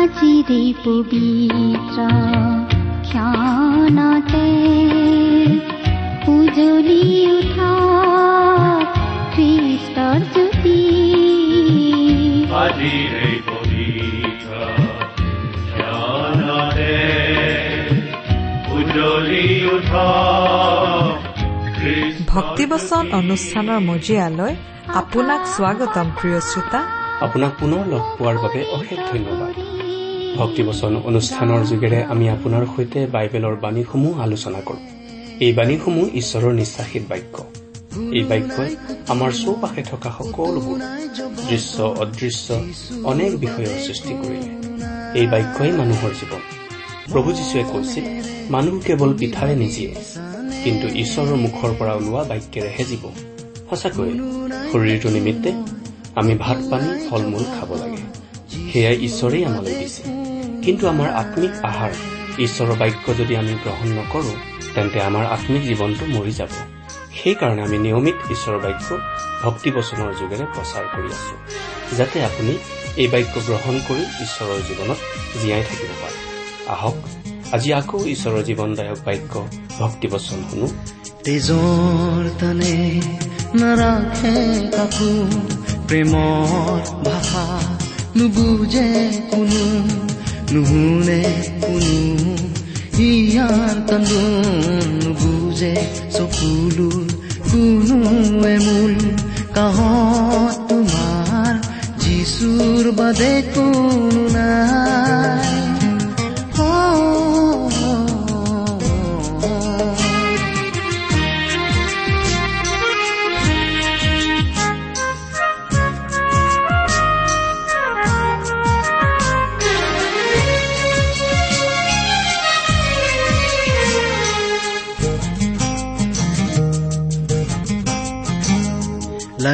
আজিৰে পবিত্ৰ ক্ষণতে উজলি উঠা খ্ৰীষ্টৰ জ্যোতি উঠা ভক্তিবচন অনুষ্ঠানৰ মজিয়ালৈ আপোনাক স্বাগতম প্ৰিয় শ্ৰোতা। আপোনাক পুনৰ লগ পোৱাৰ বাবে অশেষ ধন্যবাদ। ভক্তিবচন অনুষ্ঠানৰ যোগেৰে আমি আপোনাৰ সৈতে বাইবেলৰ বাণীসমূহ আলোচনা কৰোঁ। এই বাণীসমূহ ঈশ্বৰৰ নিশ্বাসিত বাক্য। এই বাক্যই আমাৰ চৌপাশে থকা সকলোবোৰ দৃশ্য অদৃশ্য অনেক বিষয়ৰ সৃষ্টি কৰিলে। এই বাক্যই মানুহৰ জীৱন। প্ৰভু যীশুৱে কৈছিল মানুহ কেৱল পিঠাৰে নিজিয়ে কিন্তু ঈশ্বৰৰ মুখৰ পৰা ওলোৱা বাক্যেৰেহে জীৱ। সঁচাকৈয়ে শৰীৰটো নিমিত্তে আমি ভাত পানী ফল মূল খাব লাগে। সেয়াই ঈশ্বৰেই আমালৈ দিছে। কিন্তু আমাৰ আত্মিক আহাৰ ঈশ্বৰৰ বাক্য যদি আমি গ্ৰহণ নকৰো তেন্তে আমাৰ আত্মিক জীৱনটো মৰি যাব। সেইকাৰণে আমি নিয়মিত ঈশ্বৰৰ বাক্য ভক্তিবচনৰ যোগেৰে প্ৰচাৰ কৰি আছো যাতে আপুনি এই বাক্য গ্ৰহণ কৰি ঈশ্বৰৰ জীৱনত জীয়াই থাকিব পাৰে। আহক আজি আকৌ ঈশ্বৰৰ জীৱনদায়ক বাক্য ভক্তিবচন শুনো। তেজৰ তানে নাৰাখে কাকো প্ৰেমৰ ভাষা নুবুজে কোনো। নুশুনে কোনো ইয়াৰ কান্দোন নুবুজে চকুলোৰ কোনো এমূল কাহত তোমাৰ যিচুৰ বাদে কোনো নাই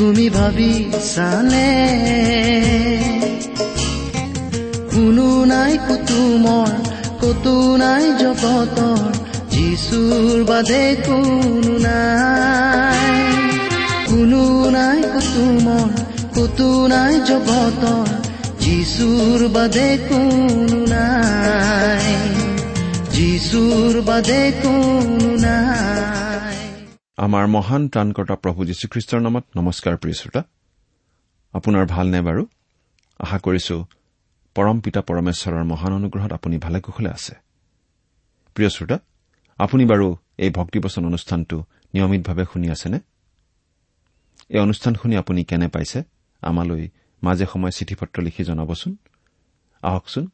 তুমি ভাবিছানে? কোনো নাই কুতুমৰ কতো নাই জগতৰ যিচুৰ বাদে কোনো নাই। কোনো নাই কুতুমৰ কতো নাই জগতৰ যিচুৰ বাদে কোনো নাই। যিচুৰ বাদে কোনো নাই। আমাৰ মহান ত্ৰাণকৰ্তা প্ৰভু যীশুখ্ৰীষ্টৰ নামত নমস্কাৰ প্ৰিয় শ্ৰোতা। আপোনাৰ ভালনে বাৰু? আশা কৰিছো পৰম পিতা পৰমেশ্বৰৰ মহান অনুগ্ৰহত আপুনি ভালে কুশলে আছে। প্ৰিয় শ্ৰোতা আপুনি বাৰু এই ভক্তিবচন অনুষ্ঠানটো নিয়মিতভাৱে শুনি আছেনে? এই অনুষ্ঠান শুনি আপুনি কেনে পাইছে? আমালৈ মাজে সময়ে চিঠি পত্ৰ লিখি জনাবচোন। আহকচোন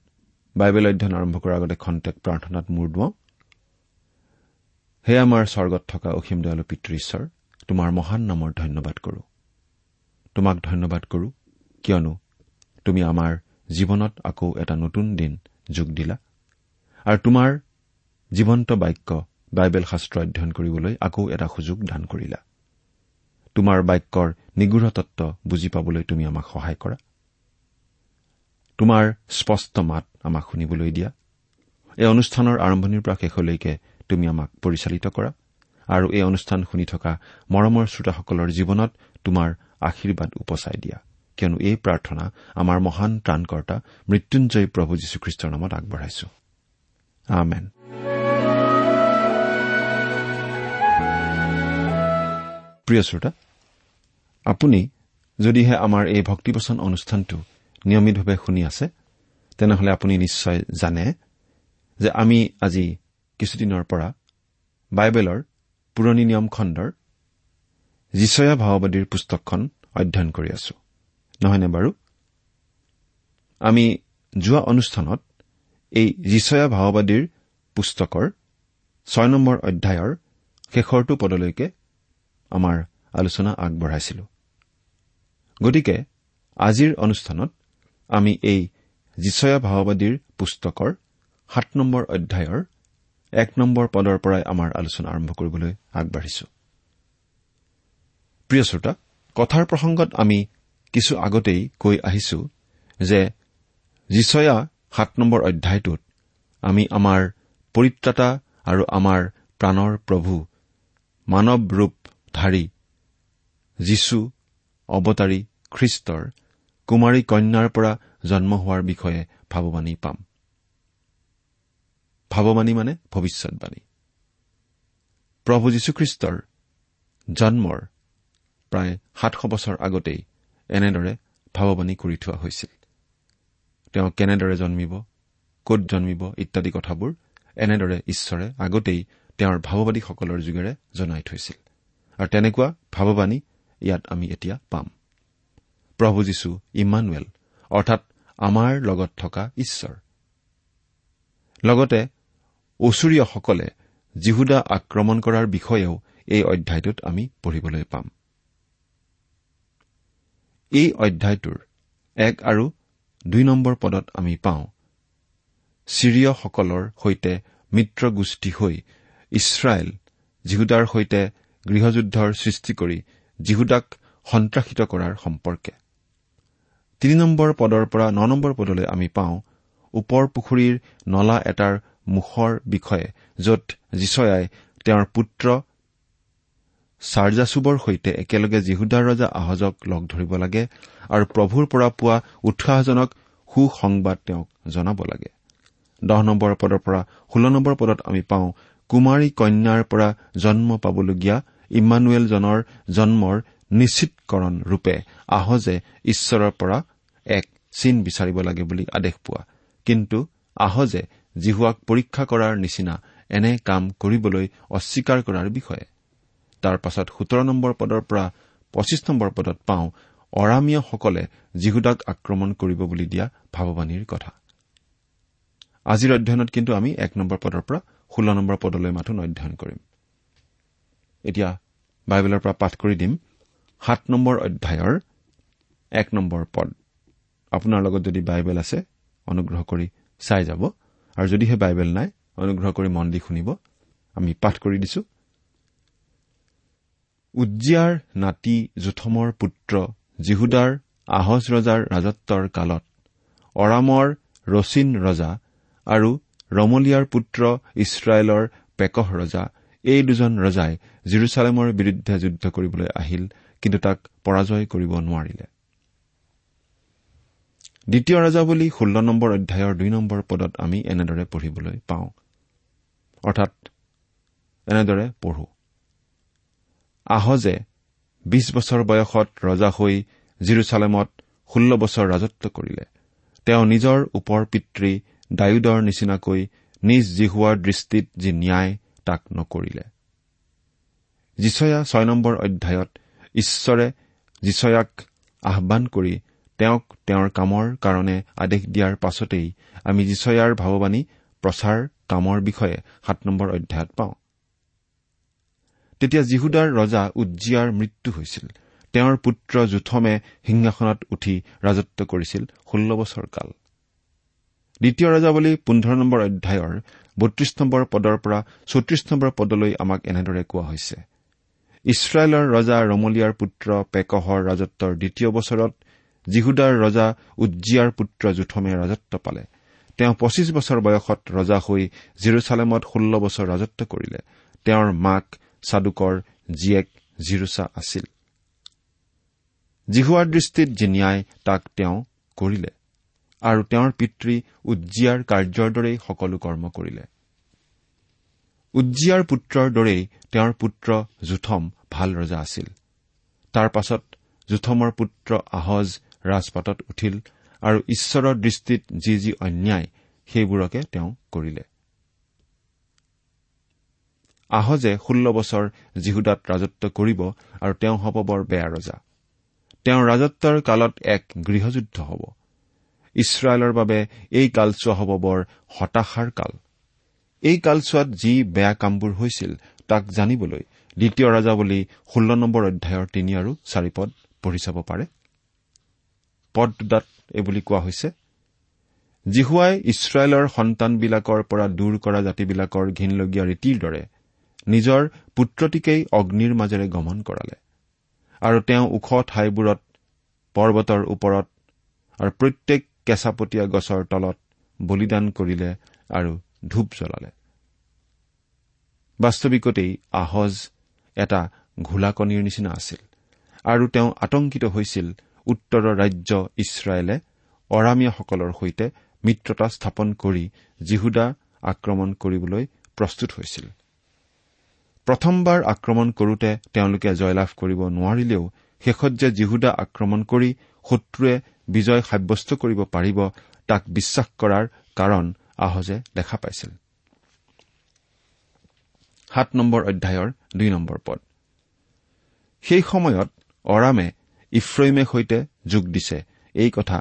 বাইবেল অধ্যয়ন আৰম্ভ কৰাৰ আগতে খন্তেক প্ৰাৰ্থনাত মূৰ দুৱাওঁ। হে আমাৰ স্বৰ্গত থকা অসীম দয়ালু পিতৃ ঈশ্বৰ তোমাৰ মহান নামৰ ধন্যবাদ কৰো। তোমাক ধন্যবাদ কৰো কিয়নো তুমি আমাৰ জীৱনত আকৌ এটা নতুন দিন যোগ দিলা আৰু তোমাৰ জীৱন্ত বাক্য বাইবেল শাস্ত্ৰ অধ্যয়ন কৰিবলৈ আকৌ এটা সুযোগ দান কৰিলা। তোমাৰ বাক্যৰ নিগূঢ় তত্ব বুজি পাবলৈ তুমি আমাক সহায় কৰা। তোমাৰ স্পষ্ট মাত আমাক শুনিবলৈ দিয়া। এই অনুষ্ঠানৰ আৰম্ভণিৰ পৰা শেষলৈকে তুমি আমাক পৰিচালিত কৰা আৰু এই অনুষ্ঠান শুনি থকা মৰমৰ শ্ৰোতাসকলৰ জীৱনত তোমাৰ আশীৰ্বাদ উপচাই দিয়া। কিয়নো এই প্ৰাৰ্থনা আমাৰ মহান ত্ৰাণকৰ্তা মৃত্যুঞ্জয় প্ৰভু যীশুখ্ৰীষ্টৰ নামত আগবঢ়াইছো। আপুনি যদিহে আমাৰ এই ভক্তিবচন অনুষ্ঠানটো নিয়মিতভাৱে শুনি আছে তেনেহলে আপুনি নিশ্চয় জানে যে আমি আজি কিছুদিনৰ পৰা বাইবেলৰ পুৰণি নিয়ম খণ্ডৰ যিচয়া ভাওবাদীৰ পুস্তকখন অধ্যয়ন কৰি আছো। নহয়নে বাৰু? আমি যোৱা অনুষ্ঠানত এই যিচয়া ভাওবাদীৰ পুস্তকৰ ছয় নম্বৰ অধ্যায়ৰ শেষৰটো পদলৈকে আমাৰ আলোচনা আগবঢ়াইছিলো। গতিকে আজিৰ অনুষ্ঠানত আমি এই যিচয়া ভাওবাদীৰ পুস্তকৰ সাত নম্বৰ অধ্যায়ৰ এক নম্বৰ পদৰ পৰাই আমাৰ আলোচনা আৰম্ভ কৰিবলৈ আগবাঢ়িছো। প্ৰিয় শ্ৰোতা কথাৰ প্ৰসংগত আমি কিছু আগতেই কৈ আহিছো যে যিচয়া সাত নম্বৰ অধ্যায়টোত আমি আমাৰ পৰিত্ৰাতা আৰু আমাৰ প্ৰাণৰ প্ৰভু মানৱ ৰূপধাৰী যীশু অৱতাৰী খ্ৰীষ্টৰ কুমাৰী কন্যাৰ পৰা জন্ম হোৱাৰ বিষয়ে ভাৱবাণী পাম। ভাৱবাণী মানে ভৱিষ্যৎবাণী প্ৰভু যীশুখ্ৰীষ্টৰ জন্মৰ প্ৰায় সাতশ বছৰ আগতেই এনেদৰে ভাৱবাণী কৰি থোৱা হৈছিল। তেওঁ কেনেদৰে জন্মিব কত জন্মিব ইত্যাদি কথাবোৰ এনেদৰে ঈশ্বৰে আগতেই তেওঁৰ ভাৱবাদীসকলৰ যোগেৰে জনাই থৈছিল। আৰু তেনেকুৱা ভাৱবাণী ইয়াত আমি এতিয়া পাম। প্ৰভু যীশু ইমানুৱেল অৰ্থাৎ আমাৰ লগত থকা ঈশ্বৰ। লগতে ওচৰীয়সকলে জিহুদা আক্ৰমণ কৰাৰ বিষয়েও এই অধ্যায়টোত আমি পঢ়িবলৈ পাম। এই অধ্যায়টোৰ এক আৰু দুই নম্বৰ পদত আমি পাওঁ চিৰিয়সকলৰ সৈতে মিত্ৰগোষ্ঠী হৈ ইছৰাইল জিহুদাৰ সৈতে গৃহযুদ্ধৰ সৃষ্টি কৰি জিহুদাক সন্ত্ৰাসিত কৰাৰ সম্পৰ্কে। তিনি নম্বৰ পদৰ পৰা ন নম্বৰ পদলৈ আমি পাওঁ ওপৰ পুখুৰীৰ নলা এটাৰ মুখৰ বিষয়ে য'ত যিচয়াই তেওঁৰ পুত্ৰ চাৰ্জাচুবৰ সৈতে একেলগে জিহুদাৰ ৰজা আহজক লগ ধৰিব লাগে আৰু প্ৰভুৰ পৰা পোৱা উৎসাহজনক সুসংবাদ তেওঁক জনাব লাগে। দহ নম্বৰ পদৰ পৰা ষোল্ল নম্বৰ পদত আমি পাওঁ কুমাৰী কন্যাৰ পৰা জন্ম পাবলগীয়া ইমানুৱেলজনৰ জন্মৰ নিশ্চিতকৰণ ৰূপে আহজে ঈশ্বৰৰ পৰা এক চিন বিচাৰিব লাগে বুলি আদেশ পোৱা। কিন্তু আহজে জিহুৱাক পৰীক্ষা কৰাৰ নিচিনা এনে কাম কৰিবলৈ অস্বীকাৰ কৰাৰ বিষয়ে। তাৰ পাছত সোতৰ নম্বৰ পদৰ পৰা পঁচিছ নম্বৰ পদত পাওঁ অৰামীয়সকলে জিহুদাক আক্ৰমণ কৰিব বুলি দিয়া ভাৱবাণীৰ কথা। আজিৰ অধ্যয়নত কিন্তু আমি এক নম্বৰ পদৰ পৰা ষোল্ল নম্বৰ পদলৈ মাথোন অধ্যয়ন কৰিম। এতিয়া বাইবেলৰ পৰা পাঠ কৰি দিম। সাত নম্বৰ অধ্যায়ৰ এক নম্বৰ পদ। আপোনাৰ লগত যদি বাইবেল আছে অনুগ্ৰহ কৰি চাই যাব। আৰু যদিহে বাইবেল নাই অনুগ্ৰহ কৰি মন দি শুনিব। আমি পাঠ কৰি দিছো। উজ্জিয়াৰ নাতি জোথমৰ পুত্ৰ জিহুদাৰ আহজ ৰজাৰ ৰাজত্বৰ কালত অৰামৰ ৰচিন ৰজা আৰু ৰমলিয়াৰ পুত্ৰ ইছৰাইলৰ পেকহ ৰজা এই দুজন ৰজাই জিৰচালেমৰ বিৰুদ্ধে যুদ্ধ কৰিবলৈ আহিল কিন্তু তাক পৰাজয় কৰিব নোৱাৰিলে। দ্বিতীয় ৰজা বুলি ষোল্ল নম্বৰ অধ্যায়ৰ দুই নম্বৰ পদত আমি এনেদৰে পঢ়িবলৈ পাওঁ। অৰ্থাৎ এনেদৰে পঢ়ো। আহজে বিশ বছৰ বয়সত ৰজা হৈ জিৰচালেমত ষোল্ল বছৰ ৰাজত্ব কৰিলে। তেওঁ নিজৰ ওপৰ পিতৃ ডায়ুদৰ নিচিনাকৈ নিজ জিহুৱাৰ দৃষ্টিত যি ন্যায় তাক নকৰিলে। যিচয়া ছয় নম্বৰ অধ্যায়ত ঈশ্বৰে যিচয়াক আহান কৰি তেওঁক তেওঁৰ কামৰ কাৰণে আদেশ দিয়াৰ পাছতেই আমি যিচয়াৰ ভাৱবাণী প্ৰচাৰ কামৰ বিষয়ে সাত নম্বৰ অধ্যায়ত পাওঁ। তেতিয়া জিহুদাৰ ৰজা উজ্জিয়াৰ মৃত্যু হৈছিল। তেওঁৰ পুত্ৰ জোথমে সিংহাসনত উঠি ৰাজত্ব কৰিছিল ষোল্ল বছৰ কাল। দ্বিতীয় ৰজাৱলী পোন্ধৰ নম্বৰ অধ্যায়ৰ বত্ৰিশ নম্বৰ পদৰ পৰা চৌত্ৰিশ নম্বৰ পদলৈ আমাক এনেদৰে কোৱা হৈছে। ইছৰাইলৰ ৰজা ৰমলিয়াৰ পুত্ৰ পেকহৰ ৰাজত্বৰ দ্বিতীয় বছৰত জিহুদাৰ ৰজা উজ্জিয়াৰ পুত্ৰ জোথমে ৰাজত্ব পালে। তেওঁ পঁচিছ বছৰ বয়সত ৰজা হৈ জিৰচালেমত ষোল্ল বছৰ ৰাজত্ব কৰিলে। তেওঁৰ মাক চাদুকৰ জীয়েক জিৰচা আছিল। জিহুৱাৰ দৃষ্টিত যি ন্যায় তাক তেওঁ কৰিলে আৰু তেওঁৰ পিতৃ উজ্জিয়াৰ কাৰ্যৰ দৰেই সকলো কৰ্ম কৰিলে। উজ্জিয়াৰ পুত্ৰৰ দৰেই তেওঁৰ পুত্ৰ জোথম ভাল ৰজা আছিল। তাৰ পাছত জোথমৰ পুত্ৰ আহজ ৰাজপাতত উঠিল আৰু ঈশ্বৰৰ দৃষ্টিত যি যি অন্যায় সেইবোৰকে তেওঁ কৰিলে। আহজে ষোল্ল বছৰ জিহুদাত ৰাজত্ব কৰিব আৰু তেওঁ হ'ব বৰ বেয়া ৰজা। তেওঁৰ ৰাজত্বৰ কালত এক গৃহযুদ্ধ হ'ব। ইছৰাইলৰ বাবে এই কালচোৱা হ'ব বৰ হতাশাৰ কাল। এই কালচোৱাত যি বেয়া কামবোৰ হৈছিল তাক জানিবলৈ দ্বিতীয় ৰজা বুলি ষোল্ল নম্বৰ অধ্যায়ৰ তিনি আৰু চাৰি পদ পঢ়ি চাব পাৰে। পদ দুটাত এইবুলি কোৱা হৈছে। জিহুৱাই ইছৰাইলৰ সন্তানবিলাকৰ পৰা দূৰ কৰা জাতিবিলাকৰ ঘীনলগীয়া ৰীতিৰ দৰে নিজৰ পুত্ৰটিকেই অগ্নিৰ মাজেৰে গমন কৰালে আৰু তেওঁ ওখ ঠাইবোৰত পৰ্বতৰ ওপৰত আৰু প্ৰত্যেক কেঁচাপতীয়া গছৰ তলত বলিদান কৰিলে আৰু ধূপ জ্বলালে। বাস্তৱিকতেই আহজ এটা ঘোলাকণীৰ নিচিনা আছিল আৰু তেওঁ আতংকিত হৈছিল উত্তৰৰ ৰাজ্য ইছৰাইলে অৰামীয়াসকলৰ সৈতে মিত্ৰতা স্থাপন কৰি জিহুদা আক্ৰমণ কৰিবলৈ প্ৰস্তুত হৈছিল। প্ৰথমবাৰ আক্ৰমণ কৰোতে তেওঁলোকে জয়লাভ কৰিব নোৱাৰিলেও শেষত যে জিহুদা আক্ৰমণ কৰি শত্ৰুৱে বিজয় সাব্যস্ত কৰিব পাৰিব তাক বিশ্বাস কৰাৰ কাৰণ আহজে দেখা পাইছিল। সেই সময়ত অৰামে ইফ্ৰইমে সৈতে যোগ দিছে। এই কথা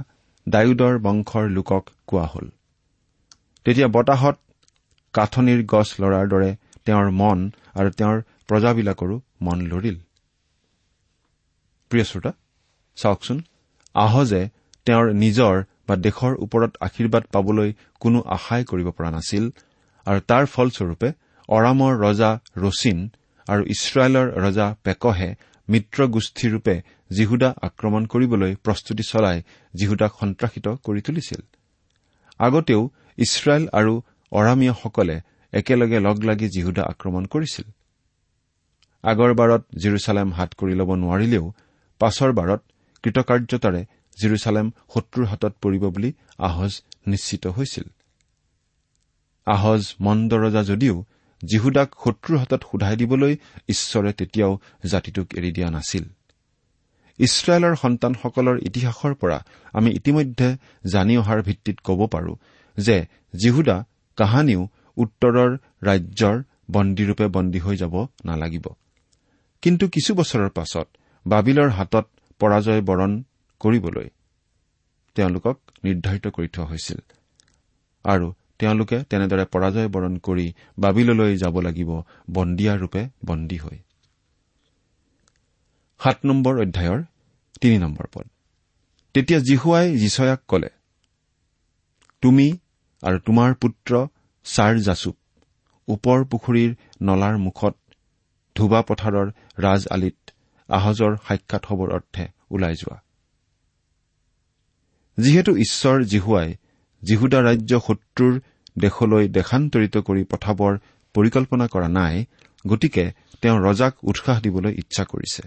ডায়ুদৰ বংশৰ লোকক কোৱা হল। তেতিয়া বতাহত কাঠনিৰ গছ লৰাৰ দৰে তেওঁৰ মন আৰু তেওঁৰ প্ৰজাবিলাকৰো মন লৰিল। চাওকচোন আহজে তেওঁৰ নিজৰ বা দেশৰ ওপৰত আশীৰ্বাদ পাবলৈ কোনো আশাই কৰিব পৰা নাছিল আৰু তাৰ ফলস্বৰূপে অৰামৰ ৰজা ৰচিন আৰু ইছৰাইলৰ ৰজা পেকহে মিত্ৰগোষ্ঠীৰূপে জিহুদা আক্ৰমণ কৰিবলৈ প্ৰস্তুতি চলাই জিহুদাক সন্ত্ৰাসিত কৰি তুলিছিল। আগতেও ইছৰাইল আৰু অৰামীয়াসকলে একেলগে লগ লাগি জিহুদা আক্ৰমণ কৰিছিল। আগৰবাৰত জিৰচালেম হাত কৰি ল'ব নোৱাৰিলেও পাছৰ বাৰত কৃতকাৰ্যতাৰে জিৰচালেম শত্ৰুৰ হাতত পৰিব বুলি আহজ নিশ্চিত হৈছিল। আহজ মন্দ ৰজা যদিও জিহুদাক শত্ৰুৰ হাতত সোধাই দিবলৈ ঈশ্বৰে তেতিয়াও জাতিটোক এৰি দিয়া নাছিল। ইছৰাইলৰ সন্তানসকলৰ ইতিহাসৰ পৰা আমি ইতিমধ্যে জানি অহাৰ ভিত্তিত ক'ব পাৰো যে জিহুদা কাহানিও উত্তৰৰ ৰাজ্যৰ বন্দীৰূপে বন্দী হৈ যাব নালাগিব। কিন্তু কিছু বছৰৰ পাছত বাবিলৰ হাতত পৰাজয় বৰণ কৰিবলৈ তেওঁলোকক নিৰ্ধাৰিত কৰি থোৱা হৈছিল। আৰু তেওঁলোকে তেনেদৰে পৰাজয় বৰণ কৰি বাবিললৈ যাব লাগিব বন্দীয়াৰূপে বন্দী হৈ। তেতিয়া জিহুৱাই জিচয়াক কলে তুমি আৰু তোমাৰ পুত্ৰ ছাৰ জাচুপ ওপৰ পুখুৰীৰ নলাৰ মুখত ধুবা পথাৰৰ ৰাজ আলিত আহজৰ সাক্ষাৎ হবৰ অৰ্থে ওলাই যোৱা। যিহেতু ঈশ্বৰ জিহুৱাই জিহুদা ৰাজ্য শত্ৰুৰ দেশলৈ দেশান্তৰিত কৰি পঠাবৰ পৰিকল্পনা কৰা নাই গতিকে তেওঁ ৰজাক উৎসাহ দিবলৈ ইচ্ছা কৰিছে।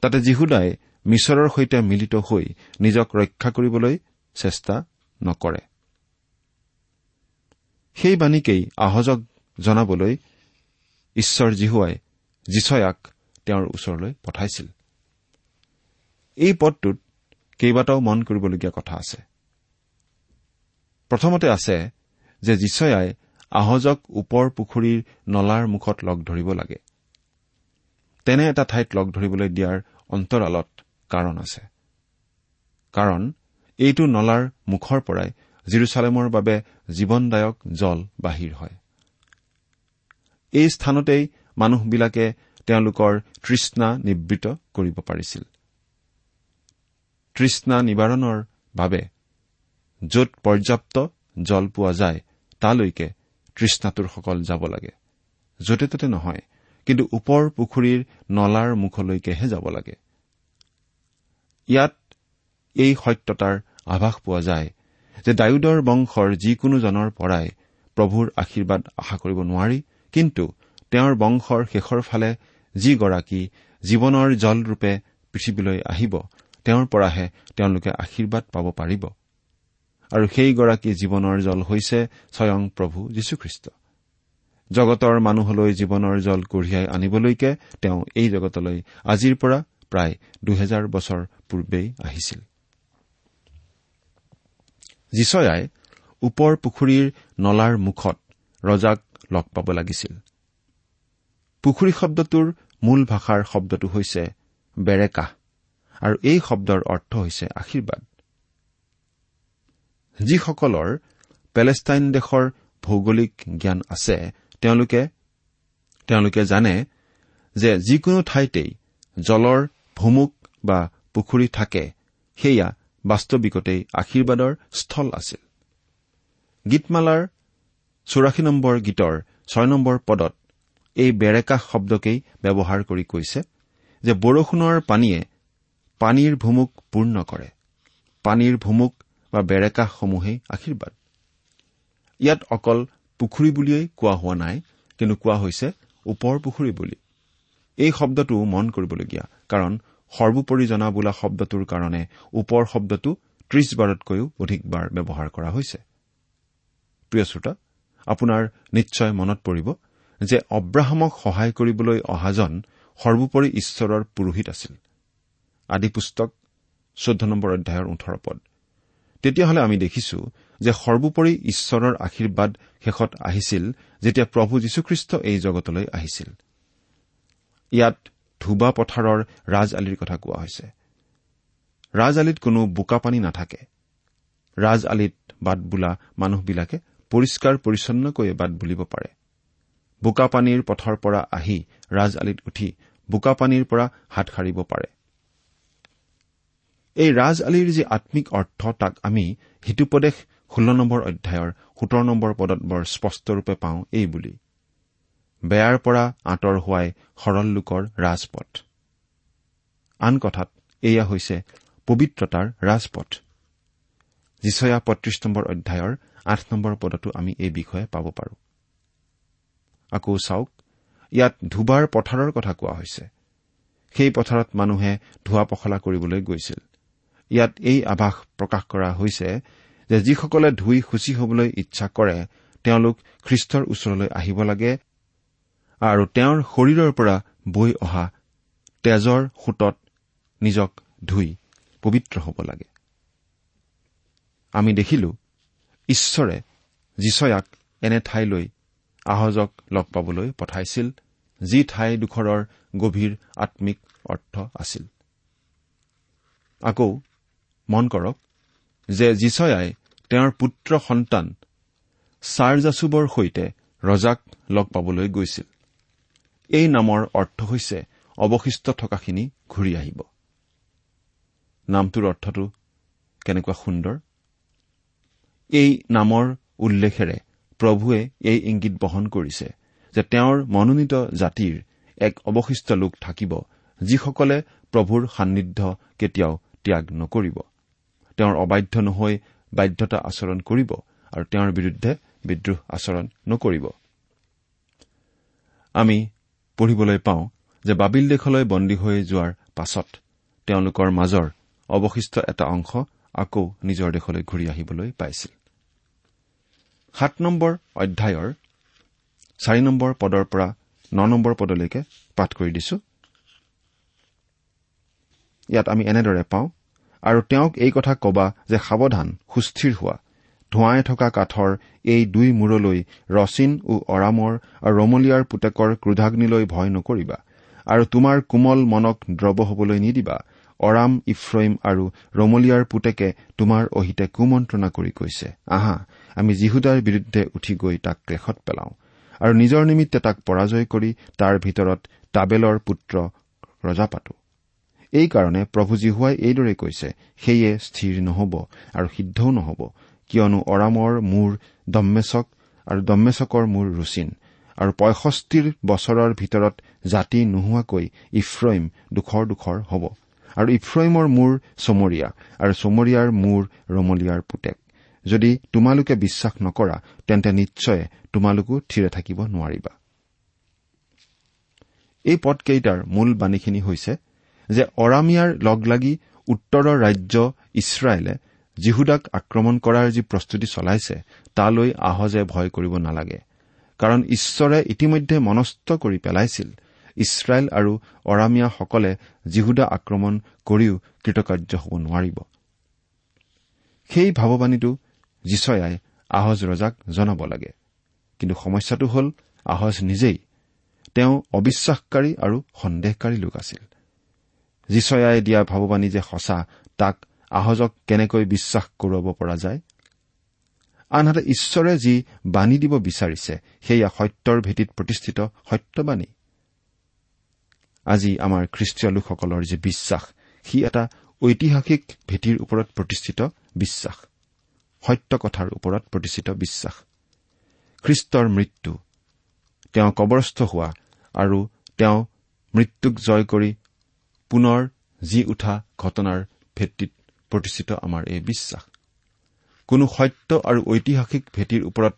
তাতে জিহুদাই মিছৰৰ সৈতে মিলিত হৈ নিজক ৰক্ষা কৰিবলৈ চেষ্টা নকৰে। সেই বাণীকেই আহজক জনাবলৈ ঈশ্বৰ জিহুৱাই জিচয়াক তেওঁৰ ওচৰলৈ পঠাইছিল। এই পদটোত কেইবাটাও মন কৰিবলগীয়া কথা আছে। প্ৰথমতে আছে যে জিচয়াই আহজক ওপৰ পুখুৰীৰ নলাৰ মুখত লগ ধৰিব লাগে। তেনে এটা ঠাইত লগ ধৰিবলৈ দিয়াৰ অন্তৰালত কাৰণ আছে। কাৰণ এইটো নলাৰ মুখৰ পৰাই জিৰচালেমৰ বাবে জীৱনদায়ক জল বাহিৰ হয়। এই স্থানতেই মানুহবিলাকে তেওঁলোকৰ তৃষ্ণা নিবৃত কৰিব পাৰিছিল। তৃষ্ণা নিবাৰণৰ বাবে য'ত পৰ্যাপ্ত জল পোৱা যায় তালৈকে তৃষ্ণাতুৰসকল যাব লাগে। য'তে ত'তে নহয় কিন্তু ওপৰ পুখুৰীৰ নলাৰ মুখলৈকেহে যাব লাগে। ইয়াত এই সত্যতাৰ আভাস পোৱা যায় যে ডায়ুদৰ বংশৰ যিকোনোজনৰ পৰাই প্ৰভুৰ আশীৰ্বাদ আশা কৰিব নোৱাৰি কিন্তু তেওঁৰ বংশৰ শেষৰ ফালে যিগৰাকী জীৱনৰ জলৰূপে পৃথিৱীলৈ আহিব তেওঁৰ পৰাহে তেওঁলোকে আশীৰ্বাদ পাব পাৰিব। আৰু সেইগৰাকী জীৱনৰ জল হৈছে স্বয়ং প্ৰভু যীশুখ্ৰীষ্ট। জগতৰ মানুহলৈ জীৱনৰ জল কঢ়িয়াই আনিবলৈকে তেওঁ এই জগতলৈ আজিৰ পৰা প্ৰায় দুহেজাৰ বছৰ পূৰ্বেই আহিছিল। জিচয়াই ওপৰ পুখুৰীৰ নলাৰ মুখত ৰজাক লগ পাব লাগিছিল। পুখুৰী শব্দটোৰ মূল ভাষাৰ শব্দটো হৈছে বেৰেকাহ আৰু এই শব্দৰ অৰ্থ হৈছে আশীৰ্বাদ। যিসকলৰ পেলেষ্টাইন দেশৰ ভৌগোলিক জ্ঞান আছে তেওঁলোকে জানে যে যিকোনো ঠাইতেই জলৰ ভুমুক বা পুখুৰী থাকে সেয়া বাস্তৱিকতেই আশীৰ্বাদৰ স্থল আছিল। গীতমালাৰ চৌৰাশী নম্বৰ গীতৰ ছয় নম্বৰ পদত এই বেৰেকা শব্দকেই ব্যৱহাৰ কৰি কৈছে যে বৰষুণৰ পানীয়ে পানীৰ ভুমুক পূৰ্ণ কৰে। পানীৰ ভুমুক বা বেৰেকাসমূহেই আশীৰ্বাদ। ইয়াত অকল পুখুৰী বুলিয়েই কোৱা হোৱা নাই কিন্তু কোৱা হৈছে ওপৰ পুখুৰী বুলি। এই শব্দটো মন কৰিবলগীয়া কাৰণ সৰ্বোপৰি জনা বোলা শব্দটোৰ কাৰণে ওপৰ শব্দটো ত্ৰিশ বাৰতকৈও অধিকবাৰ ব্যৱহাৰ কৰা হৈছে। প্ৰিয় শ্ৰোতা আপোনাৰ নিশ্চয় মনত পৰিব যে অব্ৰাহামক সহায় কৰিবলৈ অহাজন সৰ্বোপৰি ঈশ্বৰৰ পুৰোহিত আছিল। আদি পুস্তক চৈধ্য নম্বৰ অধ্যায়ৰ ওঠৰ পদ। তেতিয়াহ'লে আমি দেখিছো যে সৰ্বোপৰি ঈশ্বৰৰ আশীৰ্বাদ শেষত আহিছিল যেতিয়া প্ৰভু যীশুখ্ৰীষ্ট এই জগতলৈ আহিছিল। ইয়াত ধুবা পথাৰৰ ৰাজ আলিৰ কথা কোৱা হৈছে। ৰাজ আলিত কোনো বোকা পানী নাথাকে। ৰাজ আলিত বাট বোলা মানুহবিলাকে পৰিষ্কাৰ পৰিচ্ছন্নকৈয়ে বাট বুলিব পাৰে। বোকা পানীৰ পথৰ পৰা আহি ৰাজ আলিত উঠি বোকা পানীৰ পৰা হাত সাৰিব পাৰে। এই ৰাজ আলিৰ যি আম্মিক অৰ্থ তাক আমি হিতুপদেশ ষোল্ল নম্বৰ অধ্যায়ৰ সোতৰ নম্বৰ পদত বৰ স্পষ্টৰূপে পাওঁ এই বুলি। বেয়াৰ পৰা আঁতৰ হোৱাই সৰল লোকৰ ৰাজপথ। আন কথাত এয়া হৈছে পবিত্ৰতাৰ ৰাজপথ। যিচয়া পঁয়ত্ৰিশ নম্বৰ অধ্যায়ৰ আঠ নম্বৰ পদতো আমি এই বিষয়ে পাব পাৰোঁ। আকৌ চাওক ইয়াত ধুবাৰ পথাৰৰ কথা কোৱা হৈছে। সেই পথাৰত মানুহে ধোৱা পখলা কৰিবলৈ গৈছিল। ইয়াত এই আভাস প্ৰকাশ কৰা হৈছে যে যিসকলে ধুই সূচী হবলৈ ইচ্ছা কৰে তেওঁলোক খ্ৰীষ্টৰ ওচৰলৈ আহিব লাগে আৰু তেওঁৰ শৰীৰৰ পৰা বৈ অহা তেজৰ সোঁতত নিজক ধুই পবিত্ৰ হ'ব লাগে। আমি দেখিলো ঈশ্বৰে যিচয়াক এনে ঠাইলৈ আহজক লগ পাবলৈ পঠাইছিল যি ঠাইডোখৰৰ গভীৰ আম্মিক অৰ্থ আছিল। আকৌ মন কৰক যে যিচয়াই তেওঁৰ পুত্ৰ সন্তান ছাৰজাচুবৰ সৈতে ৰজাক লগ পাবলৈ গৈছিল। এই নামৰ অৰ্থ হৈছে অৱশিষ্ট থকাখিনি ঘূৰি আহিব। নামটোৰ অৰ্থটো কেনেকুৱা সুন্দৰ? এই নামৰ উল্লেখেৰে প্ৰভুৱে এই ইংগিত বহন কৰিছে যে তেওঁৰ মনোনীত জাতিৰ এক অৱশিষ্ট লোক থাকিব যিসকলে প্ৰভুৰ সান্নিধ্য কেতিয়াও ত্যাগ নকৰিব। তেওঁৰ অবাধ্য নহৈ বাধ্যতা আচৰণ কৰিব আৰু তেওঁৰ বিৰুদ্ধে বিদ্ৰোহ আচৰণ নকৰিব। আমি পঢ়িবলৈ পাওঁ যে বাবিল দেশলৈ বন্দী হৈ যোৱাৰ পাছত তেওঁলোকৰ মাজৰ অৱশিষ্ট এটা অংশ আকৌ নিজৰ দেশলৈ ঘূৰি আহিবলৈ পাইছিল। সাত নম্বৰ অধ্যায়ৰ চাৰি নম্বৰ পদৰ পৰা ন নম্বৰ পদলৈকে পাঠ কৰি দিছো। ইয়াত আমি এনেদৰে পাওঁ আৰু তেওঁক এই কথা কবা যে সাৱধান সুস্থিৰ হোৱা। ধোঁৱাই থকা কাঠৰ এই দুই মূৰলৈ ৰচিন ও অৰামৰ আৰু ৰমলীয়াৰ পুতেকৰ ক্ৰোধাগ্নিলৈ ভয় নকৰিবা। আৰু তোমাৰ কোমল মনক দ্ৰৱ হবলৈ নিদিবা। অৰাম ইফ্ৰইম আৰু ৰমলীয়াৰ পুতেকে তোমাৰ অহিতে কুমন্ত্ৰণা কৰি কৈছে আহা আমি জিহুদাৰ বিৰুদ্ধে উঠি গৈ তাক ক্লেশত পেলাওঁ। আৰু নিজৰ নিমিত্তে তাক পৰাজয় কৰি তাৰ ভিতৰত টাবেলৰ পুত্ৰ ৰজা পাতো এইকাৰণে প্ৰভু জীহুৱাই এইদৰে কৈছে সেয়ে স্থিৰ নহব আৰু সিদ্ধও নহব। কিয়নো অৰামৰ মূৰ দম্মেচক আৰু দম্মেচকৰ মূৰ ৰুচিন। আৰু পঁয়ষষ্ঠিৰ বছৰৰ ভিতৰত জাতি নোহোৱাকৈ ইফ্ৰইম দুখৰ দুখৰ হ'ব। আৰু ইফ্ৰইমৰ মূৰ চমৰীয়া আৰু চমৰীয়াৰ মূৰ ৰমলীয়াৰ পুতেক। যদি তোমালোকে বিশ্বাস নকৰা তেন্তে নিশ্চয় তোমালোকো থিৰে থাকিব নোৱাৰিবা। এই পদকেইটাৰ মূল বাণীখিনি হৈছে যে অৰামিয়াৰ লগ লাগি উত্তৰৰ ৰাজ্য ইছৰাইলে জিহুদাক আক্ৰমণ কৰাৰ যি প্ৰস্তুতি চলাইছে তালৈ আহজে ভয় কৰিব নালাগে। কাৰণ ঈশ্বৰে ইতিমধ্যে মনস্থ কৰি পেলাইছিল। ইছৰাইল আৰু অৰামিয়াসকলে জিহুদা আক্ৰমণ কৰিও কৃতকাৰ্য হ'ব নোৱাৰিব। সেই ভাৱবাণীটো যিচয়াই আহজ ৰজাক জনাব লাগে। কিন্তু সমস্যাটো হ'ল আহজ নিজেই তেওঁ অবিশ্বাসকাৰী আৰু সন্দেহকাৰী লোক আছিল। যিচয়াই দিয়া ভাৱবাণী যে সঁচা তাক আহজক কেনেকৈ বিশ্বাস কৰোৱাব পৰা যায়? আনহাতে ঈশ্বৰে যি বাণী দিব বিচাৰিছে সেয়া সত্যৰ ভেটিত প্ৰতিষ্ঠিত সত্যবাণী আজি আমাৰ খ্ৰীষ্টীয় লোকসকলৰ যি বিশ্বাস সি এটা ঐতিহাসিক ভেটিৰ ওপৰত প্ৰতিষ্ঠিত বিশ্বাস। সত্য কথাৰ ওপৰত প্ৰতিষ্ঠিত বিশ্বাস। খ্ৰীষ্টৰ মৃত্যু তেওঁ কবৰস্থ হোৱা আৰু তেওঁ মৃত্যুক জয় কৰি পুনৰ জি উঠা ঘটনাৰ ভিত্তিত প্ৰতিষ্ঠিত আমাৰ এই বিশ্বাস। কোনো সত্য আৰু ঐতিহাসিক ভেটিৰ ওপৰত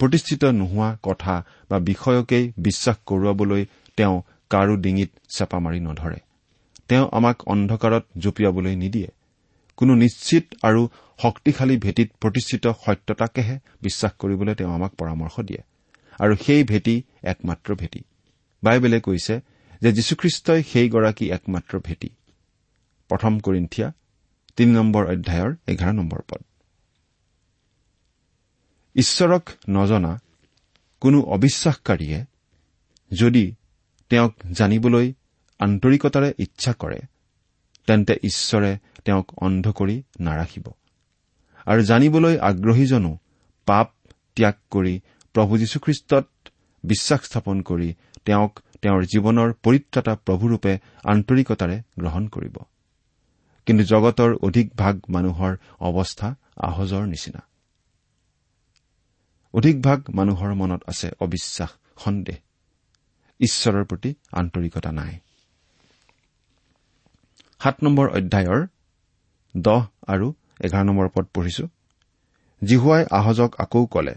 প্ৰতিষ্ঠিত নোহোৱা কথা বা বিষয়কেই বিশ্বাস কৰোৱাবলৈ তেওঁ কাৰো ডিঙিত চেপা মাৰি নধৰে। তেওঁ আমাক অন্ধকাৰত জঁপিয়াবলৈ নিদিয়ে। কোনো নিশ্চিত আৰু শক্তিশালী ভেটিত প্ৰতিষ্ঠিত সত্যতাকেহে বিশ্বাস কৰিবলৈ তেওঁ আমাক পৰামৰ্শ দিয়ে। আৰু সেই ভেটি একমাত্ৰ ভেটি। বাইবেলে কৈছে যে যীশুখ্ৰীষ্টই সেইগৰাকী একমাত্ৰ ভেটি। প্ৰথম কৰিন্ঠিয়া তিনি নম্বৰ অধ্যায়ৰ এঘাৰ নম্বৰ পদ। ঈশ্বৰক নজনা কোনো অবিশ্বাসকাৰীয়ে যদি তেওঁক জানিবলৈ আন্তৰিকতাৰে ইচ্ছা কৰে তেন্তে ঈশ্বৰে তেওঁক অন্ধ কৰি নাৰাখিব। আৰু জানিবলৈ আগ্ৰহীজনো পাপ ত্যাগ কৰি প্ৰভু যীশুখ্ৰীষ্টত বিশ্বাস স্থাপন কৰি তেওঁক তেওঁৰ জীৱনৰ পৰিত্ৰাতা প্ৰভুৰূপে আন্তৰিকতাৰে গ্ৰহণ কৰিব। কিন্তু জগতৰ অধিক ভাগ মানুহৰ অৱস্থা আহজৰ নিচিনা। অধিকভাগ মানুহৰ মনত আছে অবিশ্বাস সন্দেহ। ঈশ্বৰৰ প্ৰতি আন্তৰিকতা নাই। সাত নম্বৰ অধ্যায়ৰ দহ আৰু এঘাৰ নম্বৰ পদ পঢ়িছো। জিহুৱাই আহজক আকৌ কলে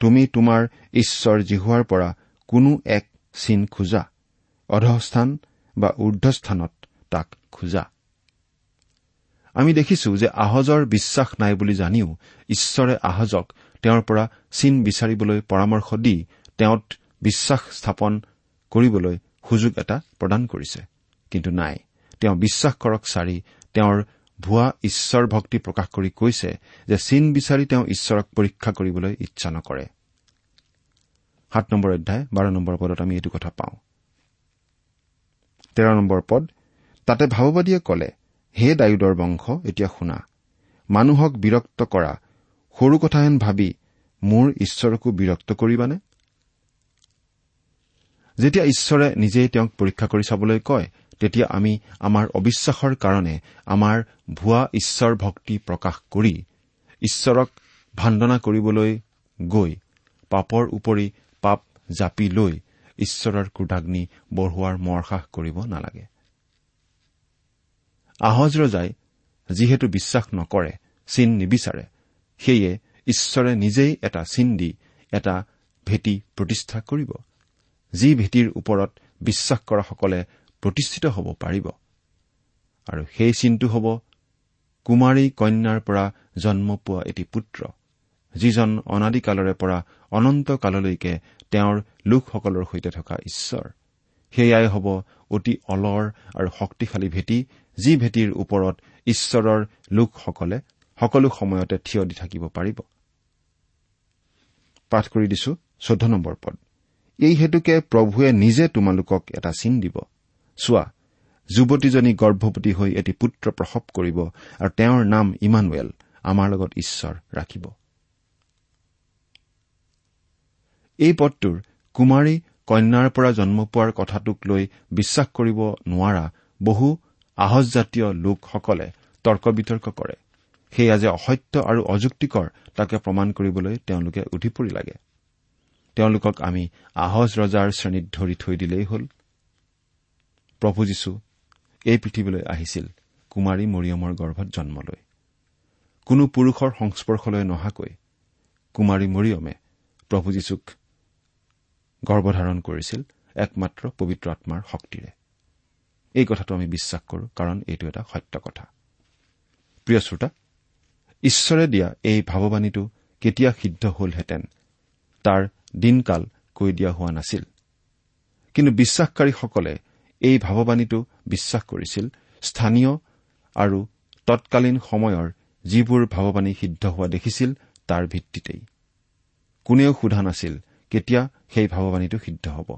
তুমি তোমাৰ ঈশ্বৰ জিহুৱাৰ পৰা কোনো এক চিন খোজা। অধস্থান বা ঊৰ্ধস্থানত তাক খোজা। আমি দেখিছো যে আহজৰ বিশ্বাস নাই বুলি জানিও ঈশ্বৰে আহজক তেওঁৰ পৰা চিন বিচাৰিবলৈ পৰামৰ্শ দি তেওঁত বিশ্বাস স্থাপন কৰিবলৈ সুযোগ এটা প্ৰদান কৰিছে। কিন্তু নাই তেওঁ বিশ্বাস কৰক চাৰি তেওঁৰ ভুৱা ঈশ্বৰ ভক্তি প্ৰকাশ কৰি কৈছে যে চিন বিচাৰি তেওঁ ঈশ্বৰক পৰীক্ষা কৰিবলৈ ইচ্ছা নকৰে। সাত নম্বৰ অধ্যায় বাৰ নম্বৰ পদত আমি এইটো কথা পাওঁ। তেৰ নম্বৰ পদ তাতে ভাওবাদীয়ে কলে হে ডায়ুদৰ বংশ এতিয়া শুনা। মানুহক বিৰক্ত কৰা। সৰু কথাহেন ভাবি মোৰ ঈশ্বৰকো বিৰক্ত কৰিবানে? যেতিয়া ঈশ্বৰে নিজেই তেওঁক পৰীক্ষা কৰি চাবলৈ কয় তেতিয়া আমি আমাৰ অবিশ্বাসৰ কাৰণে আমাৰ ভুৱা ঈশ্বৰ ভক্তি প্ৰকাশ কৰি ঈশ্বৰক ভাণ্ডনা কৰিবলৈ গৈ পাপৰ উপৰি জাপি লৈ ঈশ্বৰৰ ক্ৰোধাগ্নি বঢ়োৱাৰ মৰসাহ কৰিব নালাগে। আহজ ৰজাই যিহেতু বিশ্বাস নকৰে চিন নিবিচাৰে সেয়ে ঈশ্বৰে নিজেই এটা চিন দি এটা ভেটি প্ৰতিষ্ঠা কৰিব। যি ভেটিৰ ওপৰত বিশ্বাস কৰাসকলে প্ৰতিষ্ঠিত হ'ব পাৰিব। আৰু সেই চিনটো হ'ব কুমাৰী কন্যাৰ পৰা জন্ম পোৱা এটি পুত্ৰ। যিজন অনাদিকালৰে পৰা অনন্ত কাললৈকে তেওঁৰ লোকসকলৰ সৈতে থকা ঈশ্বৰ। সেয়াই হ'ব অতি অলৰ আৰু শক্তিশালী ভেটি যি ভেটিৰ ওপৰত ঈশ্বৰৰ লোকসকলে সকলো সময়তে থিয় দি থাকিব পাৰিব। এই হেতুকে প্ৰভুৱে নিজে তোমালোকক এটা চিন দিব। চোৱা যুৱতীজনী গৰ্ভৱতী হৈ এটি পুত্ৰ প্ৰসৱ কৰিব আৰু তেওঁৰ নাম ইমানুৱেল আমাৰ লগত ঈশ্বৰ ৰাখিব। এই পদটোৰ কুমাৰী কন্যাৰ পৰা জন্ম পোৱাৰ কথাটোক লৈ বিশ্বাস কৰিব নোৱাৰা বহু আহজজাতীয় লোকসকলে তৰ্ক বিতৰ্ক কৰে। সেয়া যে অসত্য আৰু অযুক্তিকৰ তাকে প্ৰমাণ কৰিবলৈ তেওঁলোকে উঠি পৰি লাগে। তেওঁলোকক আমি আহজ ৰজাৰ শ্ৰেণীত ধৰি থৈ দিলেই হ'ল। প্ৰভু যীশু এই পৃথিৱীলৈ আহিছিল কুমাৰী মৰিয়মৰ গৰ্ভত জন্ম লৈ কোনো পুৰুষৰ সংস্পৰ্শলৈ নহাকৈ কুমাৰী মৰিয়মে প্ৰভু যীশুক গৰ্ভধাৰণ কৰিছিল একমাত্ৰ পবিত্ৰ আত্মাৰ শক্তিৰে। এই কথাটো আমি বিশ্বাস কৰো কাৰণ এইটো এটা সত্য কথা। প্ৰিয় শ্ৰোতা ঈশ্বৰে দিয়া এই ভাৱবাণীটো কেতিয়া সিদ্ধ হলহেঁতেন তাৰ দিনকাল কৈ দিয়া হোৱা নাছিল। কিন্তু বিশ্বাসকাৰীসকলে এই ভাৱবাণীটো বিশ্বাস কৰিছিল স্থানীয় আৰু তৎকালীন সময়ৰ যিবোৰ ভাৱবাণী সিদ্ধ হোৱা দেখিছিল তাৰ ভিত্তিতেই। কোনেও সোধা নাছিল কেতিয়া সেই ভাৱবাণীটো সিদ্ধ হ'ব?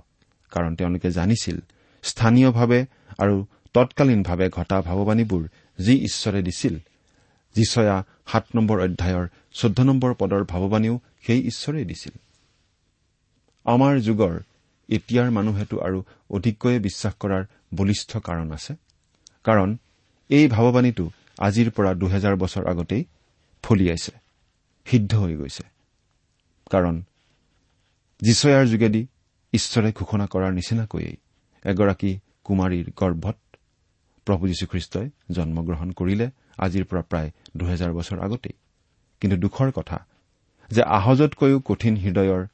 কাৰণ তেওঁলোকে জানিছিল স্থানীয়ভাৱে আৰু তৎকালীনভাৱে ঘটা ভাৱবাণীবোৰ যি ঈশ্বৰে দিছিল। যিচয়া সাত নম্বৰ অধ্যায়ৰ চৈধ্য নম্বৰ পদৰ ভাৱবাণীও সেই ঈশ্বৰেই দিছিল। আমাৰ যুগৰ এতিয়াৰ মানুহেতো আৰু অধিককৈয়ে বিশ্বাস কৰাৰ বলিষ্ঠ কাৰণ আছে। কাৰণ এই ভাৱবাণীটো আজিৰ পৰা দুহেজাৰ বছৰ আগতেই ফলিয়াইছে সিদ্ধ হৈ গৈছে। কাৰণ যিচয়াৰ যোগেদি ঈশ্বৰে ঘোষণা কৰাৰ নিচিনাকৈয়ে এগৰাকী কুমাৰীৰ গৰ্ভত প্ৰভু যীশুখ্ৰীষ্টই জন্মগ্ৰহণ কৰিলে আজিৰ পৰা প্ৰায় দুহেজাৰ বছৰ আগতেই। কিন্তু দুখৰ কথা যে আহজতকৈও কঠিন হৃদয়ৰ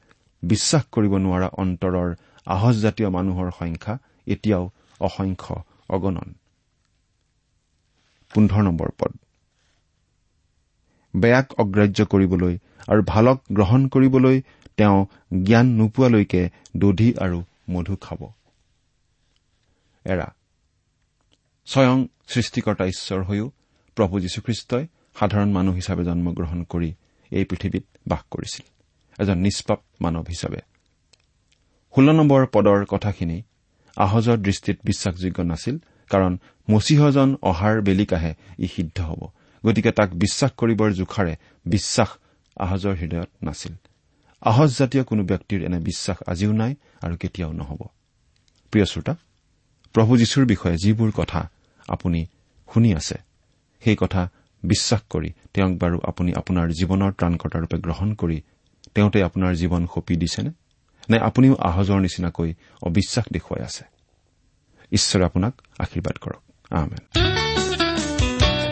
বিশ্বাস কৰিব নোৱাৰা অন্তৰৰ আহজজাতীয় মানুহৰ সংখ্যা এতিয়াও অসংখ্য অগণন। পদ। বেয়াক অগ্ৰাহ্য কৰিবলৈ আৰু ভালক গ্ৰহণ কৰিবলৈ তেওঁ জ্ঞান নোপোৱালৈকে দধি আৰু মধু খাব। স্বয়ং সৃষ্টিকৰ্তা ঈশ্বৰ হৈও প্ৰভু যীশুখ্ৰীষ্টই সাধাৰণ মানুহ হিচাপে জন্মগ্ৰহণ কৰি এই পৃথিৱীত বাস কৰিছিল। এজন নিষ্পাপ মানৱ হিচাপে। ষোল্ল নম্বৰ পদৰ কথাখিনি আহজৰ দৃষ্টিত বিশ্বাসযোগ্য নাছিল কাৰণ মচীহজন অহাৰ বেলিকাহে ই সিদ্ধ হ'ব। গতিকে তাক বিশ্বাস কৰিবৰ জোখাৰে বিশ্বাস আহজৰ হৃদয়ত নাছিল। আহজজাতীয় কোনো ব্যক্তিৰ এনে বিশ্বাস আজিও নাই আৰু কেতিয়াও নহ'ব। প্ৰিয় শ্ৰোতা প্ৰভু যীশুৰ বিষয়ে যিবোৰ কথা আপুনি শুনি আছে সেই কথা বিশ্বাস কৰি তেওঁক বাৰু আপুনি আপোনাৰ জীৱনৰ ত্ৰাণকৰ্তাৰূপে গ্ৰহণ কৰি তেওঁতে আপোনাৰ জীৱন সঁপি দিছেনে? নে আপুনিও আহজৰ নিচিনাকৈ অবিশ্বাস দেখুৱাই আছে? ঈশ্বৰে আপোনাক আশীৰ্বাদ কৰক। আহমেদ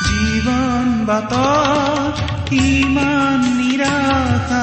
জীৱন বাটত ইমান নিৰাশা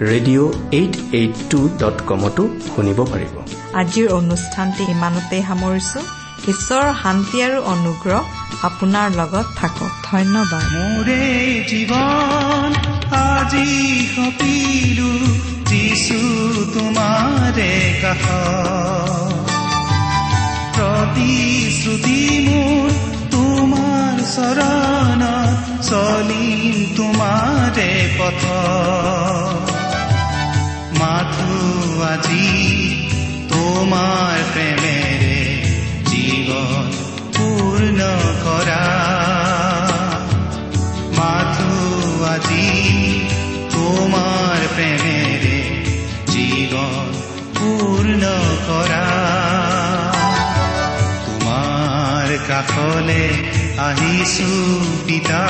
radio' eight eight two dot কমতো শুনিব পাৰিব। আজিৰ অনুষ্ঠানটি ইমানতে সামৰিছো। ঈশ্বৰৰ শান্তি আৰু অনুগ্ৰহ আপোনাৰ লগত থাকক। ধন্যবাদ। মোৰে জীৱন আজি সপিলো যিছু তোমাৰে কাষ প্ৰতিশ্ৰুতি মোৰ তোমাৰ চৰণ চলিম তোমাৰে পথ মাথো আজি তোমাৰ প্ৰেমেৰে জীৱন পূৰ্ণ কৰা মাথো আজি তোমাৰ প্ৰেমেৰে জীৱন পূৰ্ণ কৰা তোমাৰ কাষলে আহিছো পিতা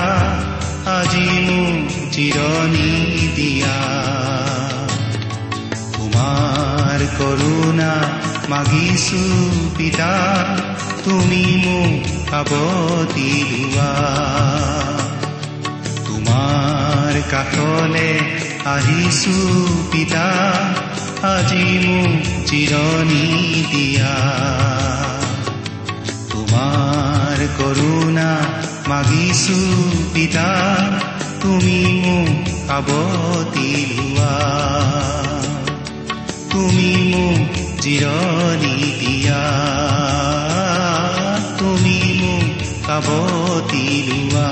আজি মোক জিৰণি দিয়া। তোমাৰ কৰোণা মাগিছো পিতা তুমি মোক সাৱতি লোৱা তোমাৰ কাষলে আহিছো পিতা আজি মোক জিৰণি দিয়া। তোমাৰ কৰোণা মাগিছো পিতা তুমি মোক সাৱতি লোৱা তুমি মোক জিৰণি দিয়া। তুমি মোক সাৱতি লোৱা।